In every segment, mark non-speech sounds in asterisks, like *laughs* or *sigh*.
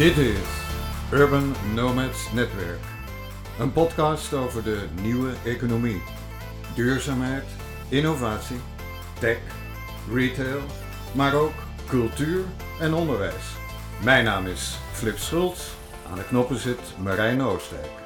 Dit is Urban Nomads Netwerk. Een podcast over de nieuwe economie. Duurzaamheid, innovatie, tech, retail, maar ook cultuur en onderwijs. Mijn naam is Flip Schultz. Aan de knoppen zit Marijn Oostdijk.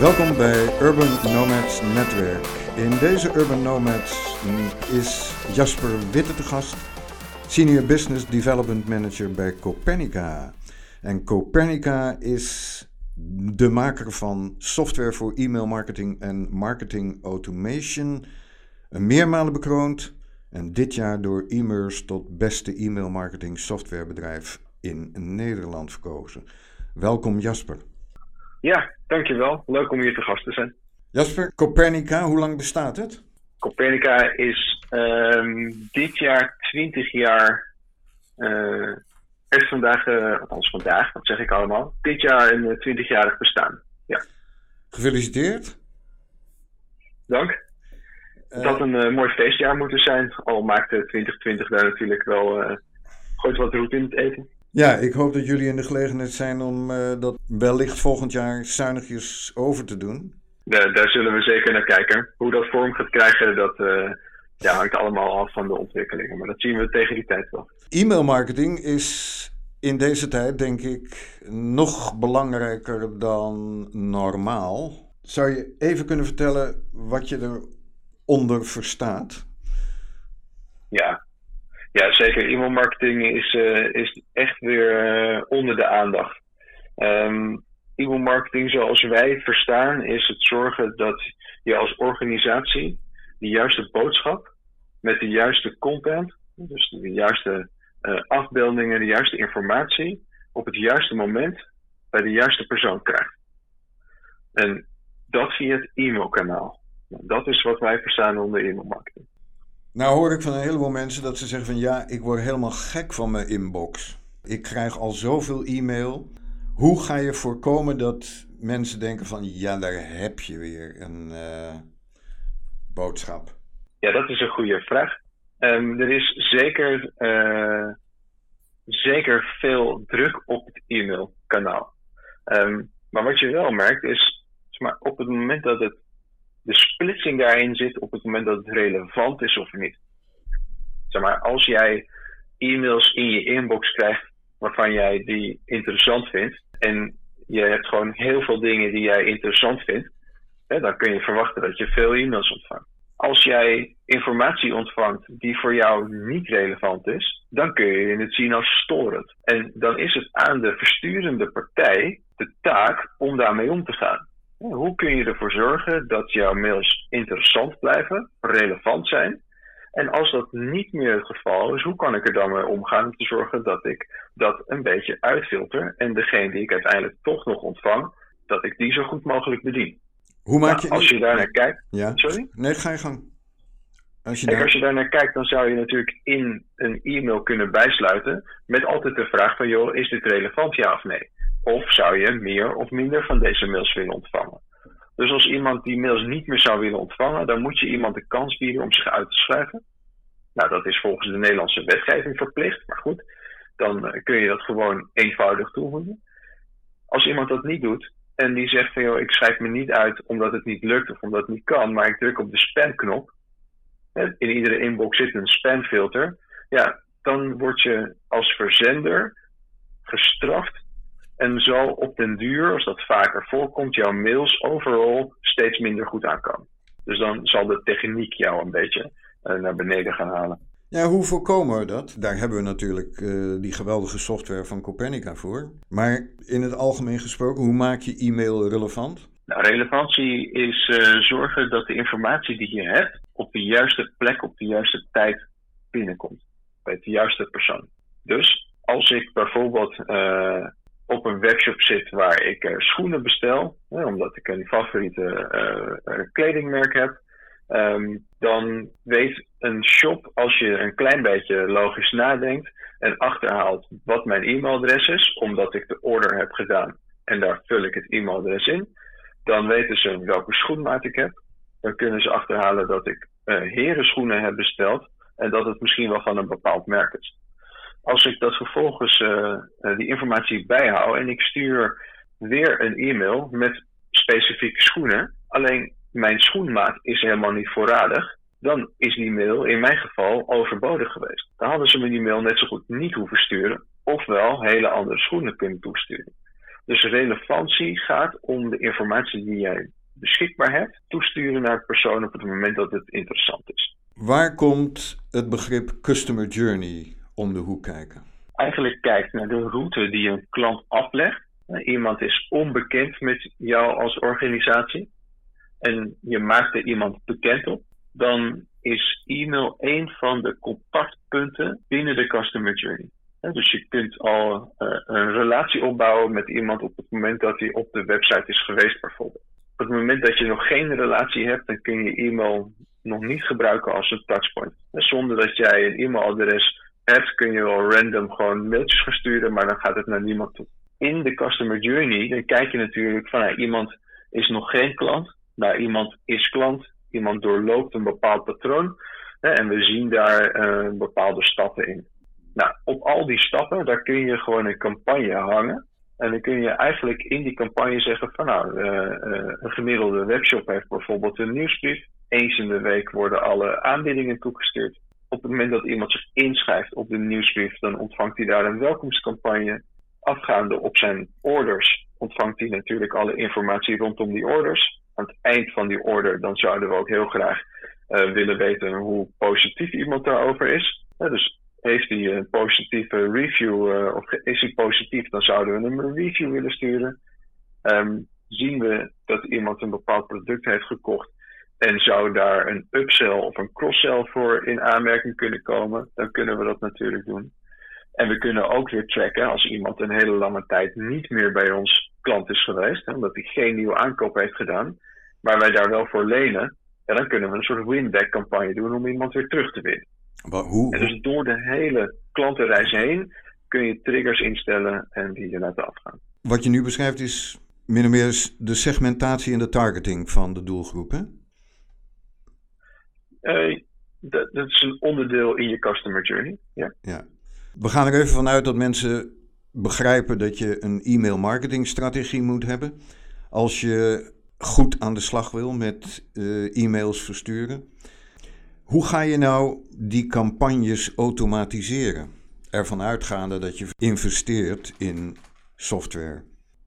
Welkom bij Urban Nomads Netwerk. In deze Urban Nomads is Jasper Witte te gast, Senior Business Development Manager bij Copernica. En Copernica is de maker van software voor e-mail marketing en marketing automation. Een meermalen bekroond en dit jaar door e-mails tot beste e-mail marketing softwarebedrijf in Nederland verkozen. Welkom Jasper. Ja, dankjewel. Leuk om hier te gast te zijn. Jasper, Copernica, hoe lang bestaat het? Copernica is um, dit jaar 20 jaar, uh, echt vandaag, uh, althans vandaag, dat zeg ik allemaal, dit jaar een 20-jarig bestaan. Ja. Gefeliciteerd. Dank. Het had een mooi feestjaar moeten zijn, al maakte 2020 daar natuurlijk wel, gooit wat roet in het eten. Ja, ik hoop dat jullie in de gelegenheid zijn om uh, dat wellicht volgend jaar zuinigjes over te doen. Ja, daar zullen we zeker naar kijken. Hoe dat vorm gaat krijgen, dat uh, ja, hangt allemaal af van de ontwikkelingen. Maar dat zien we tegen die tijd wel. E-mail marketing is in deze tijd, denk ik, nog belangrijker dan normaal. Zou je even kunnen vertellen wat je eronder verstaat? Ja, ja, zeker. E-mailmarketing is, uh, is echt weer uh, onder de aandacht. Um, e-mailmarketing zoals wij verstaan is het zorgen dat je als organisatie de juiste boodschap met de juiste content, dus de juiste uh, afbeeldingen, de juiste informatie, op het juiste moment bij de juiste persoon krijgt. En dat via het e-mailkanaal. Dat is wat wij verstaan onder e-mailmarketing. Nou hoor ik van een heleboel mensen dat ze zeggen van ja, ik word helemaal gek van mijn inbox. Ik krijg al zoveel e-mail. Hoe ga je voorkomen dat mensen denken van ja, daar heb je weer een uh, boodschap? Ja, dat is een goede vraag. Um, er is zeker, uh, zeker veel druk op het e-mailkanaal. Um, maar wat je wel merkt is, maar op het moment dat het de splitsing daarin zit op het moment dat het relevant is of niet. Zeg maar, als jij e-mails in je inbox krijgt waarvan jij die interessant vindt en je hebt gewoon heel veel dingen die jij interessant vindt, hè, dan kun je verwachten dat je veel e-mails ontvangt. Als jij informatie ontvangt die voor jou niet relevant is, dan kun je het zien als storend. En dan is het aan de versturende partij de taak om daarmee om te gaan. Hoe kun je ervoor zorgen dat jouw mails interessant blijven, relevant zijn? En als dat niet meer het geval is, hoe kan ik er dan mee omgaan om te zorgen dat ik dat een beetje uitfilter en degene die ik uiteindelijk toch nog ontvang, dat ik die zo goed mogelijk bedien? Hoe maak je... Nou, als je daar naar kijkt... Ja. Sorry? Nee, ga je gang. Als je, daar... als je daar naar kijkt, dan zou je natuurlijk in een e-mail kunnen bijsluiten met altijd de vraag van, joh, is dit relevant ja of nee? Of zou je meer of minder van deze mails willen ontvangen? Dus als iemand die mails niet meer zou willen ontvangen, dan moet je iemand de kans bieden om zich uit te schrijven. Nou, dat is volgens de Nederlandse wetgeving verplicht, maar goed, dan kun je dat gewoon eenvoudig toevoegen. Als iemand dat niet doet en die zegt van joh, ik schrijf me niet uit omdat het niet lukt of omdat het niet kan, maar ik druk op de spamknop. In iedere inbox zit een spamfilter. Ja, dan word je als verzender gestraft en zal op den duur, als dat vaker voorkomt, jouw mails overal steeds minder goed aankomen. Dus dan zal de techniek jou een beetje uh, naar beneden gaan halen. Ja, hoe voorkomen we dat? Daar hebben we natuurlijk uh, die geweldige software van Copernica voor. Maar in het algemeen gesproken, hoe maak je e-mail relevant? Nou, relevantie is uh, zorgen dat de informatie die je hebt op de juiste plek, op de juiste tijd binnenkomt. Bij de juiste persoon. Dus als ik bijvoorbeeld op een webshop zit waar ik uh, schoenen bestel, hè, omdat ik een favoriete uh, kledingmerk heb, um, dan weet een shop, als je een klein beetje logisch nadenkt en achterhaalt wat mijn e-mailadres is, omdat ik de order heb gedaan en daar vul ik het e-mailadres in, dan weten ze welke schoenmaat ik heb. Dan kunnen ze achterhalen dat ik uh, herenschoenen heb besteld en dat het misschien wel van een bepaald merk is. Als ik dat vervolgens uh, die informatie bijhoud en ik stuur weer een e-mail met specifieke schoenen, alleen mijn schoenmaat is helemaal niet voorradig, dan is die mail in mijn geval overbodig geweest. Dan hadden ze me die mail net zo goed niet hoeven sturen, ofwel hele andere schoenen kunnen toesturen. Dus relevantie gaat om de informatie die jij beschikbaar hebt, toesturen naar de persoon op het moment dat het interessant is. Waar komt het begrip customer journey om de hoek kijken? Eigenlijk kijkt naar de route die een klant aflegt. Iemand is onbekend met jou als organisatie en je maakt er iemand bekend op, dan is e-mail een van de contactpunten binnen de customer journey. Dus je kunt al uh, een relatie opbouwen met iemand op het moment dat hij op de website is geweest, bijvoorbeeld. Op het moment dat je nog geen relatie hebt, dan kun je e-mail nog niet gebruiken als een touchpoint. Zonder dat jij een e-mailadres hebt, kun je wel random gewoon mailtjes gaan sturen, maar dan gaat het naar niemand toe. In de customer journey, dan kijk je natuurlijk van nou, iemand is nog geen klant, nou iemand is klant, iemand doorloopt een bepaald patroon hè, en we zien daar uh, bepaalde stappen in. Nou, op al die stappen, daar kun je gewoon een campagne hangen. En dan kun je eigenlijk in die campagne zeggen van nou, uh, uh, een gemiddelde webshop heeft bijvoorbeeld een nieuwsbrief. Eens in de week worden alle aanbiedingen toegestuurd. Op het moment dat iemand zich inschrijft op de nieuwsbrief, dan ontvangt hij daar een welkomstcampagne. Afgaande op zijn orders ontvangt hij natuurlijk alle informatie rondom die orders. Aan het eind van die order, dan zouden we ook heel graag uh, willen weten hoe positief iemand daarover is. dus heeft hij een positieve review, uh, of is hij positief, dan zouden we hem een review willen sturen. Um, zien we dat iemand een bepaald product heeft gekocht en zou daar een upsell of een cross-sell voor in aanmerking kunnen komen, dan kunnen we dat natuurlijk doen. En we kunnen ook weer tracken als iemand een hele lange tijd niet meer bij ons klant is geweest, hè, omdat hij geen nieuwe aankoop heeft gedaan, maar wij daar wel voor lenen, en dan kunnen we een soort win-back campagne doen om iemand weer terug te winnen. Maar hoe, En dus door de hele klantenreis heen kun je triggers instellen en die je laten afgaan. Wat je nu beschrijft is min of meer de segmentatie en de targeting van de doelgroep, hè? Uh, dat, dat, is een onderdeel in je customer journey. Ja. ja. We gaan er even vanuit dat mensen begrijpen dat je een e-mail marketing strategie moet hebben. Als je goed aan de slag wil met uh, e-mails versturen. Hoe ga je nou die campagnes automatiseren? Ervan uitgaande dat je investeert in software.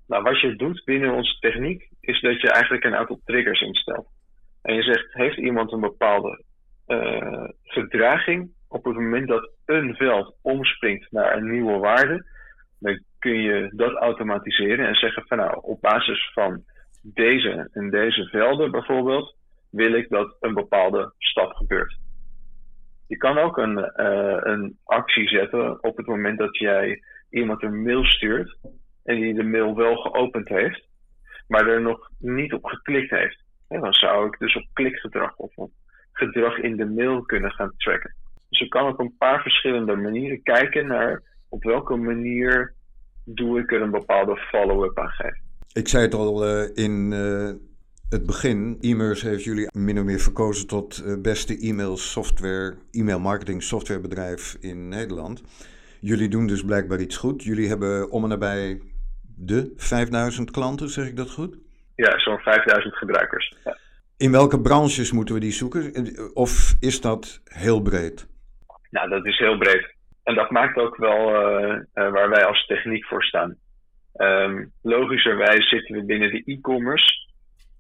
Nou, wat je doet binnen onze techniek is dat je eigenlijk een aantal triggers instelt. En je zegt, heeft iemand een bepaalde uh, gedraging? Op het moment dat een veld omspringt naar een nieuwe waarde, dan kun je dat automatiseren en zeggen van nou, op basis van deze en deze velden bijvoorbeeld, wil ik dat een bepaalde stap gebeurt. Je kan ook een, uh, een actie zetten op het moment dat jij iemand een mail stuurt en die de mail wel geopend heeft, maar er nog niet op geklikt heeft. Dan zou ik dus op klikgedrag of op gedrag in de mail kunnen gaan tracken. Dus je kan op een paar verschillende manieren kijken naar op welke manier doe ik er een bepaalde follow-up aan geven. Ik zei het al uh, in uh, het begin. E-mails heeft jullie min of meer verkozen tot uh, beste e-mail software, e-mail marketing softwarebedrijf in Nederland. Jullie doen dus blijkbaar iets goed. Jullie hebben om en nabij de 5000 klanten, zeg ik dat goed? Ja, zo'n 5000 gebruikers. Ja. In welke branches moeten we die zoeken? Of is dat heel breed? Nou, dat is heel breed. En dat maakt ook wel uh, uh, waar wij als techniek voor staan. Um, logischerwijs zitten we binnen de e-commerce.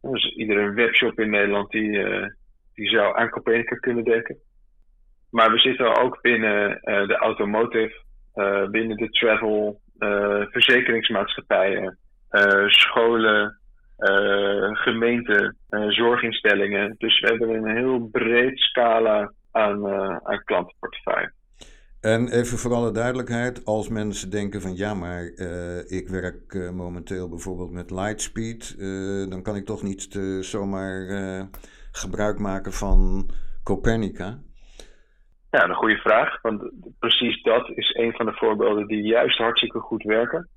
Dus iedere webshop in Nederland die, uh, die zou aan Copernica kunnen denken. Maar we zitten ook binnen de automotive, binnen de travel, verzekeringsmaatschappijen, scholen, gemeenten, uh, zorginstellingen. Dus we hebben een heel breed scala aan, uh, aan klantenportefeuille. En even voor alle duidelijkheid, als mensen denken van ja, maar ik werk momenteel bijvoorbeeld met Lightspeed, dan kan ik toch niet zomaar gebruik maken van Copernica? Ja, een goede vraag. Want precies dat is een van de voorbeelden die juist hartstikke goed werken.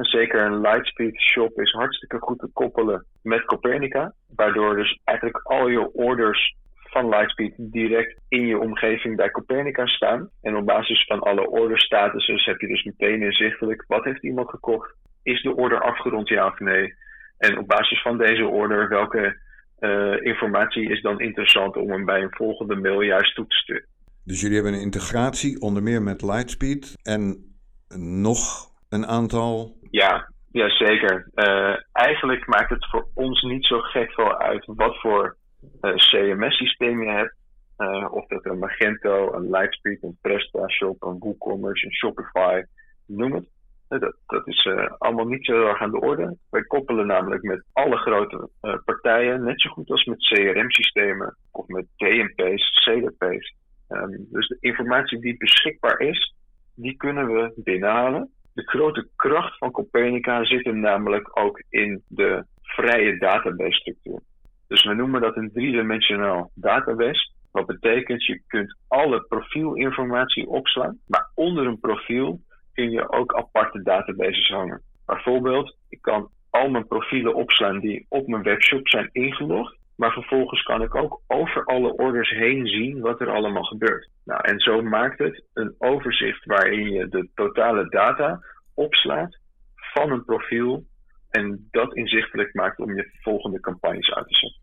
Zeker een Lightspeed shop is hartstikke goed te koppelen met Copernica. Waardoor dus eigenlijk al je orders van Lightspeed direct in je omgeving bij Copernica staan. En op basis van alle orderstatuses heb je dus meteen inzichtelijk wat heeft iemand gekocht. Is de order afgerond ja of nee? En op basis van deze order welke uh, informatie is dan interessant om hem bij een volgende mail juist toe te sturen. Dus jullie hebben een integratie onder meer met Lightspeed en nog een aantal. Ja, ja zeker. Uh, eigenlijk maakt het voor ons niet zo gek veel uit wat voor uh, CMS-systeem je hebt. of dat een Magento, een Lightspeed, een PrestaShop, een WooCommerce, een Shopify, noem het. Dat, dat is allemaal niet zo erg aan de orde. Wij koppelen namelijk met alle grote partijen, net zo goed als met CRM-systemen of met DMP's, CDP's. Um, dus de informatie die beschikbaar is, die kunnen we binnenhalen. De grote kracht van Copernica zit hem namelijk ook in de vrije database-structuur. Dus we noemen dat een driedimensionaal database. Wat betekent, je kunt alle profielinformatie opslaan, maar onder een profiel kun je ook aparte databases hangen. Bijvoorbeeld, ik kan al mijn profielen opslaan die op mijn webshop zijn ingelogd. Maar vervolgens kan ik ook over alle orders heen zien wat er allemaal gebeurt. Nou, en zo maakt het een overzicht waarin je de totale data opslaat van een profiel en dat inzichtelijk maakt om je volgende campagnes uit te zetten.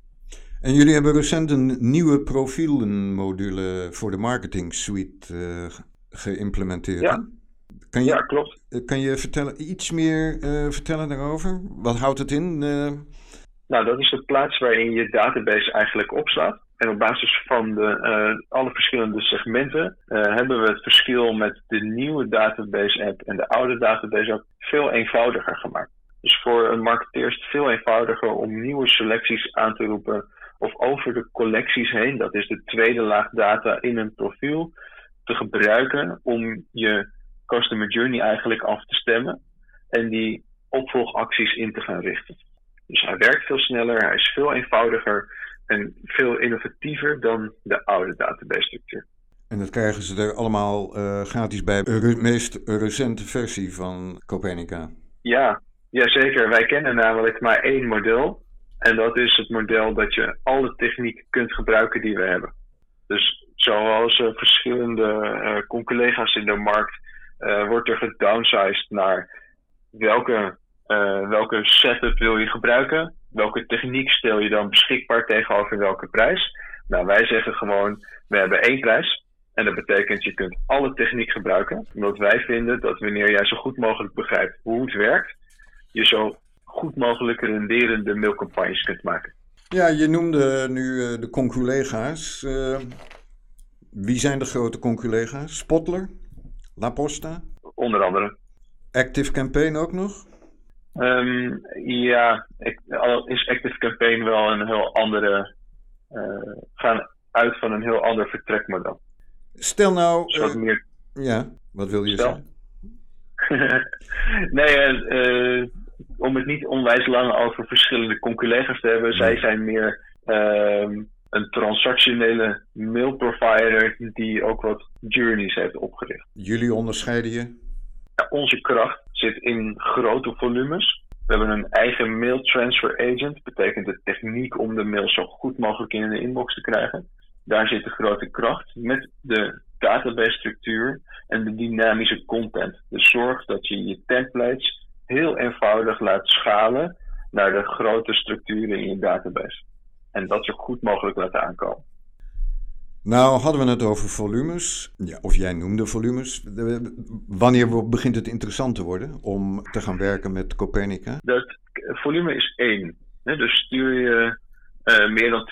En jullie hebben recent een nieuwe profielenmodule voor de marketing suite uh, geïmplementeerd. Ja. Kan je, ja, klopt. Eh, kan je vertellen, iets meer uh, vertellen daarover? Wat houdt het in? Uh... Nou, dat is de plaats waarin je database eigenlijk opslaat. En op basis van de, uh, alle verschillende segmenten hebben we het verschil met de nieuwe database app en de oude database app veel eenvoudiger gemaakt. Dus voor een marketeer is het veel eenvoudiger om nieuwe selecties aan te roepen of over de collecties heen, dat is de tweede laag data in een profiel, te gebruiken om je customer journey eigenlijk af te stemmen en die opvolgacties in te gaan richten. Dus hij werkt veel sneller, hij is veel eenvoudiger en veel innovatiever dan de oude database structuur. En dat krijgen ze er allemaal uh, gratis bij, de meest recente versie van Copernica. Ja, ja, zeker. Wij kennen namelijk maar één model. En dat is het model dat je alle techniek kunt gebruiken die we hebben. Dus zoals uh, verschillende uh, collega's in de markt wordt er gedownsized naar welke, uh, welke setup wil je gebruiken, welke techniek stel je dan beschikbaar tegenover welke prijs. Nou, wij zeggen gewoon, we hebben één prijs. En dat betekent, je kunt alle techniek gebruiken. Omdat wij vinden dat wanneer jij zo goed mogelijk begrijpt hoe het werkt, je zo goed mogelijk renderende mailcampagnes kunt maken. Ja, je noemde nu uh, de conculega's. wie zijn de grote conculega's? Spotler? La Posta? Onder andere. Active Campaign ook nog? Um, ja, is Active Campaign wel een heel andere. Uh, gaan uit van een heel ander vertrekmodel. Stel nou. Uh, meer... Ja, wat wil je Stel. zeggen? *laughs* nee, uh, om het niet onwijs lang over verschillende conculega's te hebben. Zij zijn meer ehm, een transactionele mailprovider die ook wat journeys heeft opgericht. Jullie onderscheiden je? Ja, onze kracht zit in grote volumes. We hebben een eigen mail transfer agent. Betekent de techniek om de mail zo goed mogelijk in de inbox te krijgen. Daar zit de grote kracht met de database structuur en de dynamische content. Dus zorg dat je je templates heel eenvoudig laat schalen naar de grote structuren in je database en dat zo goed mogelijk laten aankomen. Nou, hadden we het over volumes, ja, of jij noemde volumes. Wanneer begint het interessant te worden om te gaan werken met Copernica? Dat volume is één. Dus stuur je uh, meer dan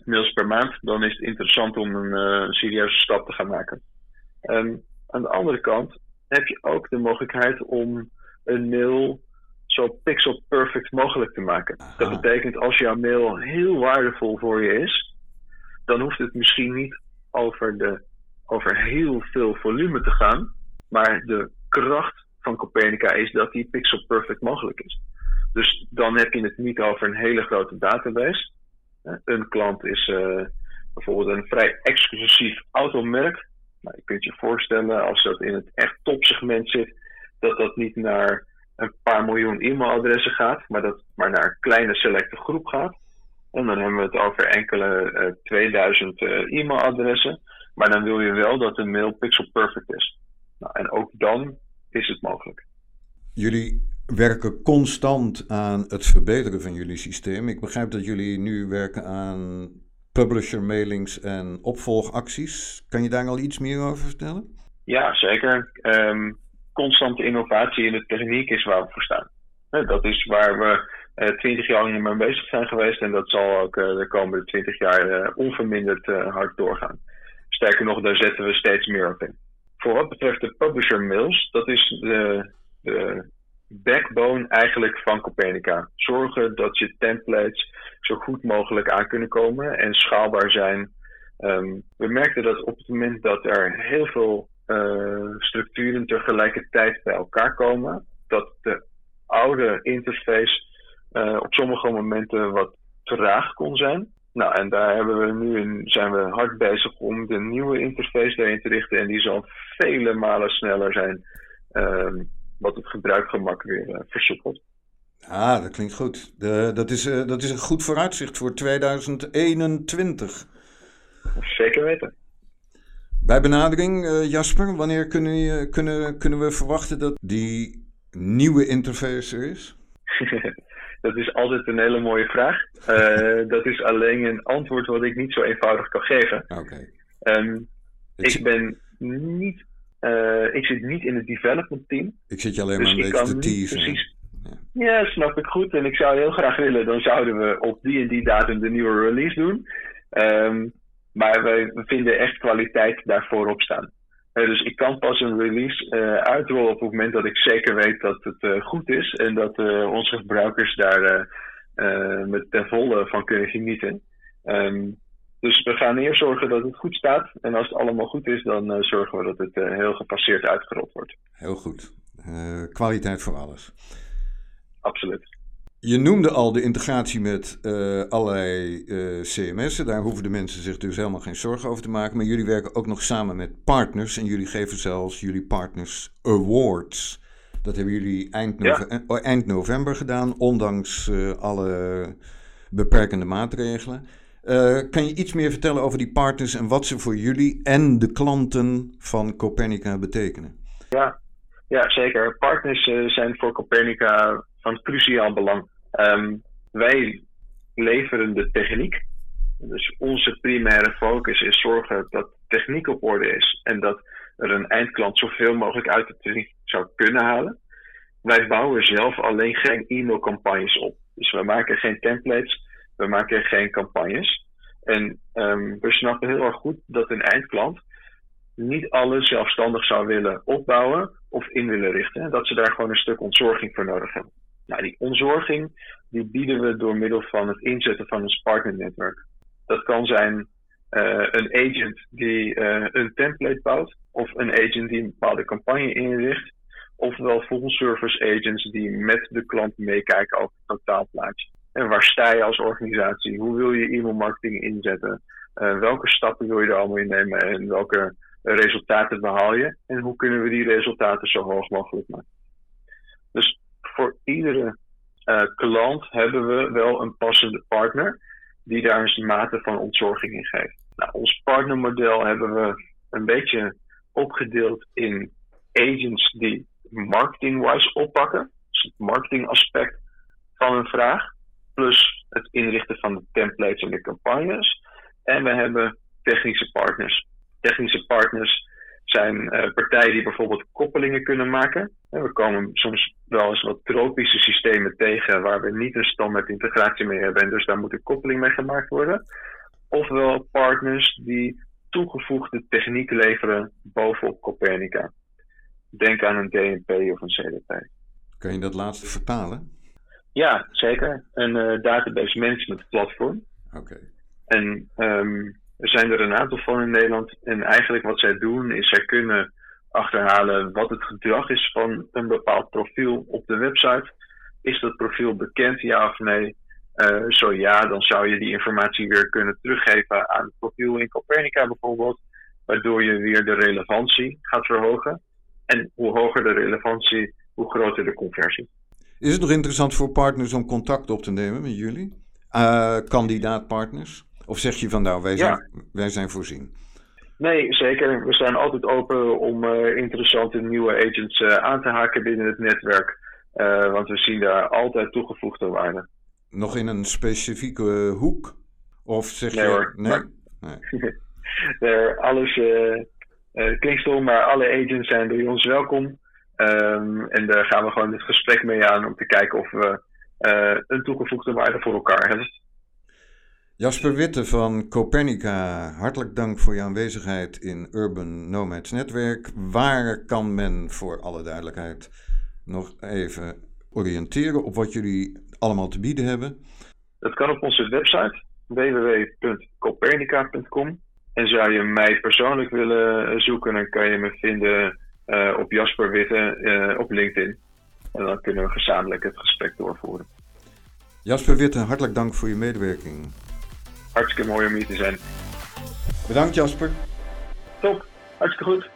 20.000 mails per maand, dan is het interessant om een uh, serieuze stap te gaan maken. Um, aan de andere kant heb je ook de mogelijkheid om een mail zo pixel perfect mogelijk te maken. Dat betekent als jouw mail heel waardevol voor je is, dan hoeft het misschien niet over, de, over heel veel volume te gaan, maar de kracht van Copernica is dat die pixel perfect mogelijk is. Dus dan heb je het niet over een hele grote database. Een klant is uh, bijvoorbeeld een vrij exclusief automerk. Nou, je kunt je voorstellen als dat in het echt topsegment zit, dat dat niet naar een paar miljoen e-mailadressen gaat, maar dat maar naar een kleine selecte groep gaat. En dan hebben we het over enkele uh, 2000 e-mailadressen. Maar dan wil je wel dat de mail pixel perfect is. Nou, en ook dan is het mogelijk. Jullie werken constant aan het verbeteren van jullie systeem. Ik begrijp dat jullie nu werken aan publisher mailings en opvolgacties. Kan je daar al iets meer over vertellen? Ja, zeker. Um, constante innovatie in de techniek is waar we voor staan. Dat is waar we eh, twintig jaar lang mee bezig zijn geweest en dat zal ook eh, de komende twintig jaar uh, onverminderd hard doorgaan. Sterker nog, daar zetten we steeds meer op in. Voor wat betreft de publisher mails, dat is de, de backbone eigenlijk van Copernica. Zorgen dat je templates zo goed mogelijk aan kunnen komen en schaalbaar zijn. Um, we merkten dat op het moment dat er heel veel structuren tegelijkertijd bij elkaar komen, dat de oude interface uh, op sommige momenten wat traag kon zijn. Nou, en daar hebben we nu in, zijn we hard bezig om de nieuwe interface daarin te richten. En die zal vele malen sneller zijn. Um, wat het gebruikgemak weer uh, versoepelt. Ah, dat klinkt goed. De, dat, is, uh, dat is een goed vooruitzicht voor 2021. Zeker weten. Bij benadering, Jasper, wanneer kunnen, kunnen, kunnen we verwachten dat die nieuwe interface er is? *laughs* dat is altijd een hele mooie vraag. Uh, dat is alleen een antwoord wat ik niet zo eenvoudig kan geven. Oké. Okay. Um, ik ben niet uh, ik zit niet in het development team. Ik zit je alleen dus maar een beetje te teasen. Precies. Ja. ja. snap ik goed. En ik zou heel graag willen, dan zouden we op die en die datum de nieuwe release doen. Um, maar wij vinden echt kwaliteit daarvoor op staan. Uh, dus ik kan pas een release uh, uitrollen op het moment dat ik zeker weet dat het uh, goed is. En dat onze gebruikers daar met ten volle van kunnen genieten. Um, dus we gaan eerst zorgen dat het goed staat. En als het allemaal goed is, dan zorgen we dat het heel gepasseerd uitgerold wordt. Heel goed. Kwaliteit voor alles. Absoluut. Je noemde al de integratie met allerlei CMS'en. Daar hoeven de mensen zich dus helemaal geen zorgen over te maken. Maar jullie werken ook nog samen met partners. En jullie geven zelfs jullie partners awards. Dat hebben jullie eind, november, ja. eind november gedaan, ondanks alle beperkende maatregelen. Uh, kan je iets meer vertellen over die partners en wat ze voor jullie en de klanten van Copernica betekenen? Ja, ja zeker. Partners uh, zijn voor Copernica van cruciaal belang. Um, wij leveren de techniek. Dus onze primaire focus is zorgen dat techniek op orde is en dat er een eindklant zoveel mogelijk uit de techniek zou kunnen halen. Wij bouwen zelf alleen geen e-mailcampagnes op. Dus we maken geen templates we maken geen campagnes. En um, we snappen heel erg goed dat een eindklant niet alles zelfstandig zou willen opbouwen of in willen richten. Dat ze daar gewoon een stuk ontzorging voor nodig hebben. Nou, die ontzorging die bieden we door middel van het inzetten van een partnernetwerk. Dat kan zijn uh, een agent die uh, een template bouwt, of een agent die een bepaalde campagne inricht, ofwel full service agents die met de klant meekijken over het totaalplaatje. En waar sta je als organisatie? Hoe wil je e-mail marketing inzetten? Uh, welke stappen wil je er allemaal in nemen en welke resultaten behaal je? En hoe kunnen we die resultaten zo hoog mogelijk maken? Dus voor iedere uh, klant hebben we wel een passende partner die daar een mate van ontzorging in geeft. Nou, ons partnermodel hebben we een beetje opgedeeld in agents die marketing-wise oppakken. Dus het marketingaspect van een vraag plus het inrichten van de templates en de campagnes. En we hebben technische partners. Technische partners zijn uh, partijen die bijvoorbeeld koppelingen kunnen maken. En we komen soms wel eens wat tropische systemen tegen waar we niet een standaard integratie mee hebben en dus daar moet een koppeling mee gemaakt worden. Ofwel partners die toegevoegde techniek leveren bovenop Copernica. Denk aan een DNP of een CDP. Kan je dat laatste vertalen? Ja, zeker. Een uh, database management platform. Oké. En um, er zijn er een aantal van in Nederland. En eigenlijk wat zij doen is zij kunnen achterhalen wat het gedrag is van een bepaald profiel op de website. Is dat profiel bekend, ja of nee? Uh, zo ja, dan zou je die informatie weer kunnen teruggeven aan het profiel in Copernica bijvoorbeeld. Waardoor je weer de relevantie gaat verhogen. En hoe hoger de relevantie, hoe groter de conversie. Is het nog interessant voor partners om contact op te nemen met jullie? Uh, kandidaatpartners? Of zeg je van nou, wij zijn, wij zijn voorzien? Nee, zeker. We zijn altijd open om uh, interessante nieuwe agents uh, aan te haken binnen het netwerk. want we zien daar altijd toegevoegde waarde. Nog in een specifieke hoek? Of zeg nee, je... Hoor, nee, maar... nee. *laughs* alles klinkt stom, maar alle agents zijn bij ons welkom. Um, en daar gaan we gewoon dit gesprek mee aan om te kijken of we een toegevoegde waarde voor elkaar hebben. Jasper Witte van Copernica, hartelijk dank voor je aanwezigheid in Urban Nomads Netwerk. Waar kan men voor alle duidelijkheid nog even oriënteren op wat jullie allemaal te bieden hebben? Dat kan op onze website www.copernica.com. En zou je mij persoonlijk willen zoeken, dan kan je me vinden uh, op Jasper Witte uh, op LinkedIn. En dan kunnen we gezamenlijk het gesprek doorvoeren. Jasper Witte, hartelijk dank voor je medewerking. Hartstikke mooi om hier te zijn. Bedankt Jasper. Top, hartstikke goed.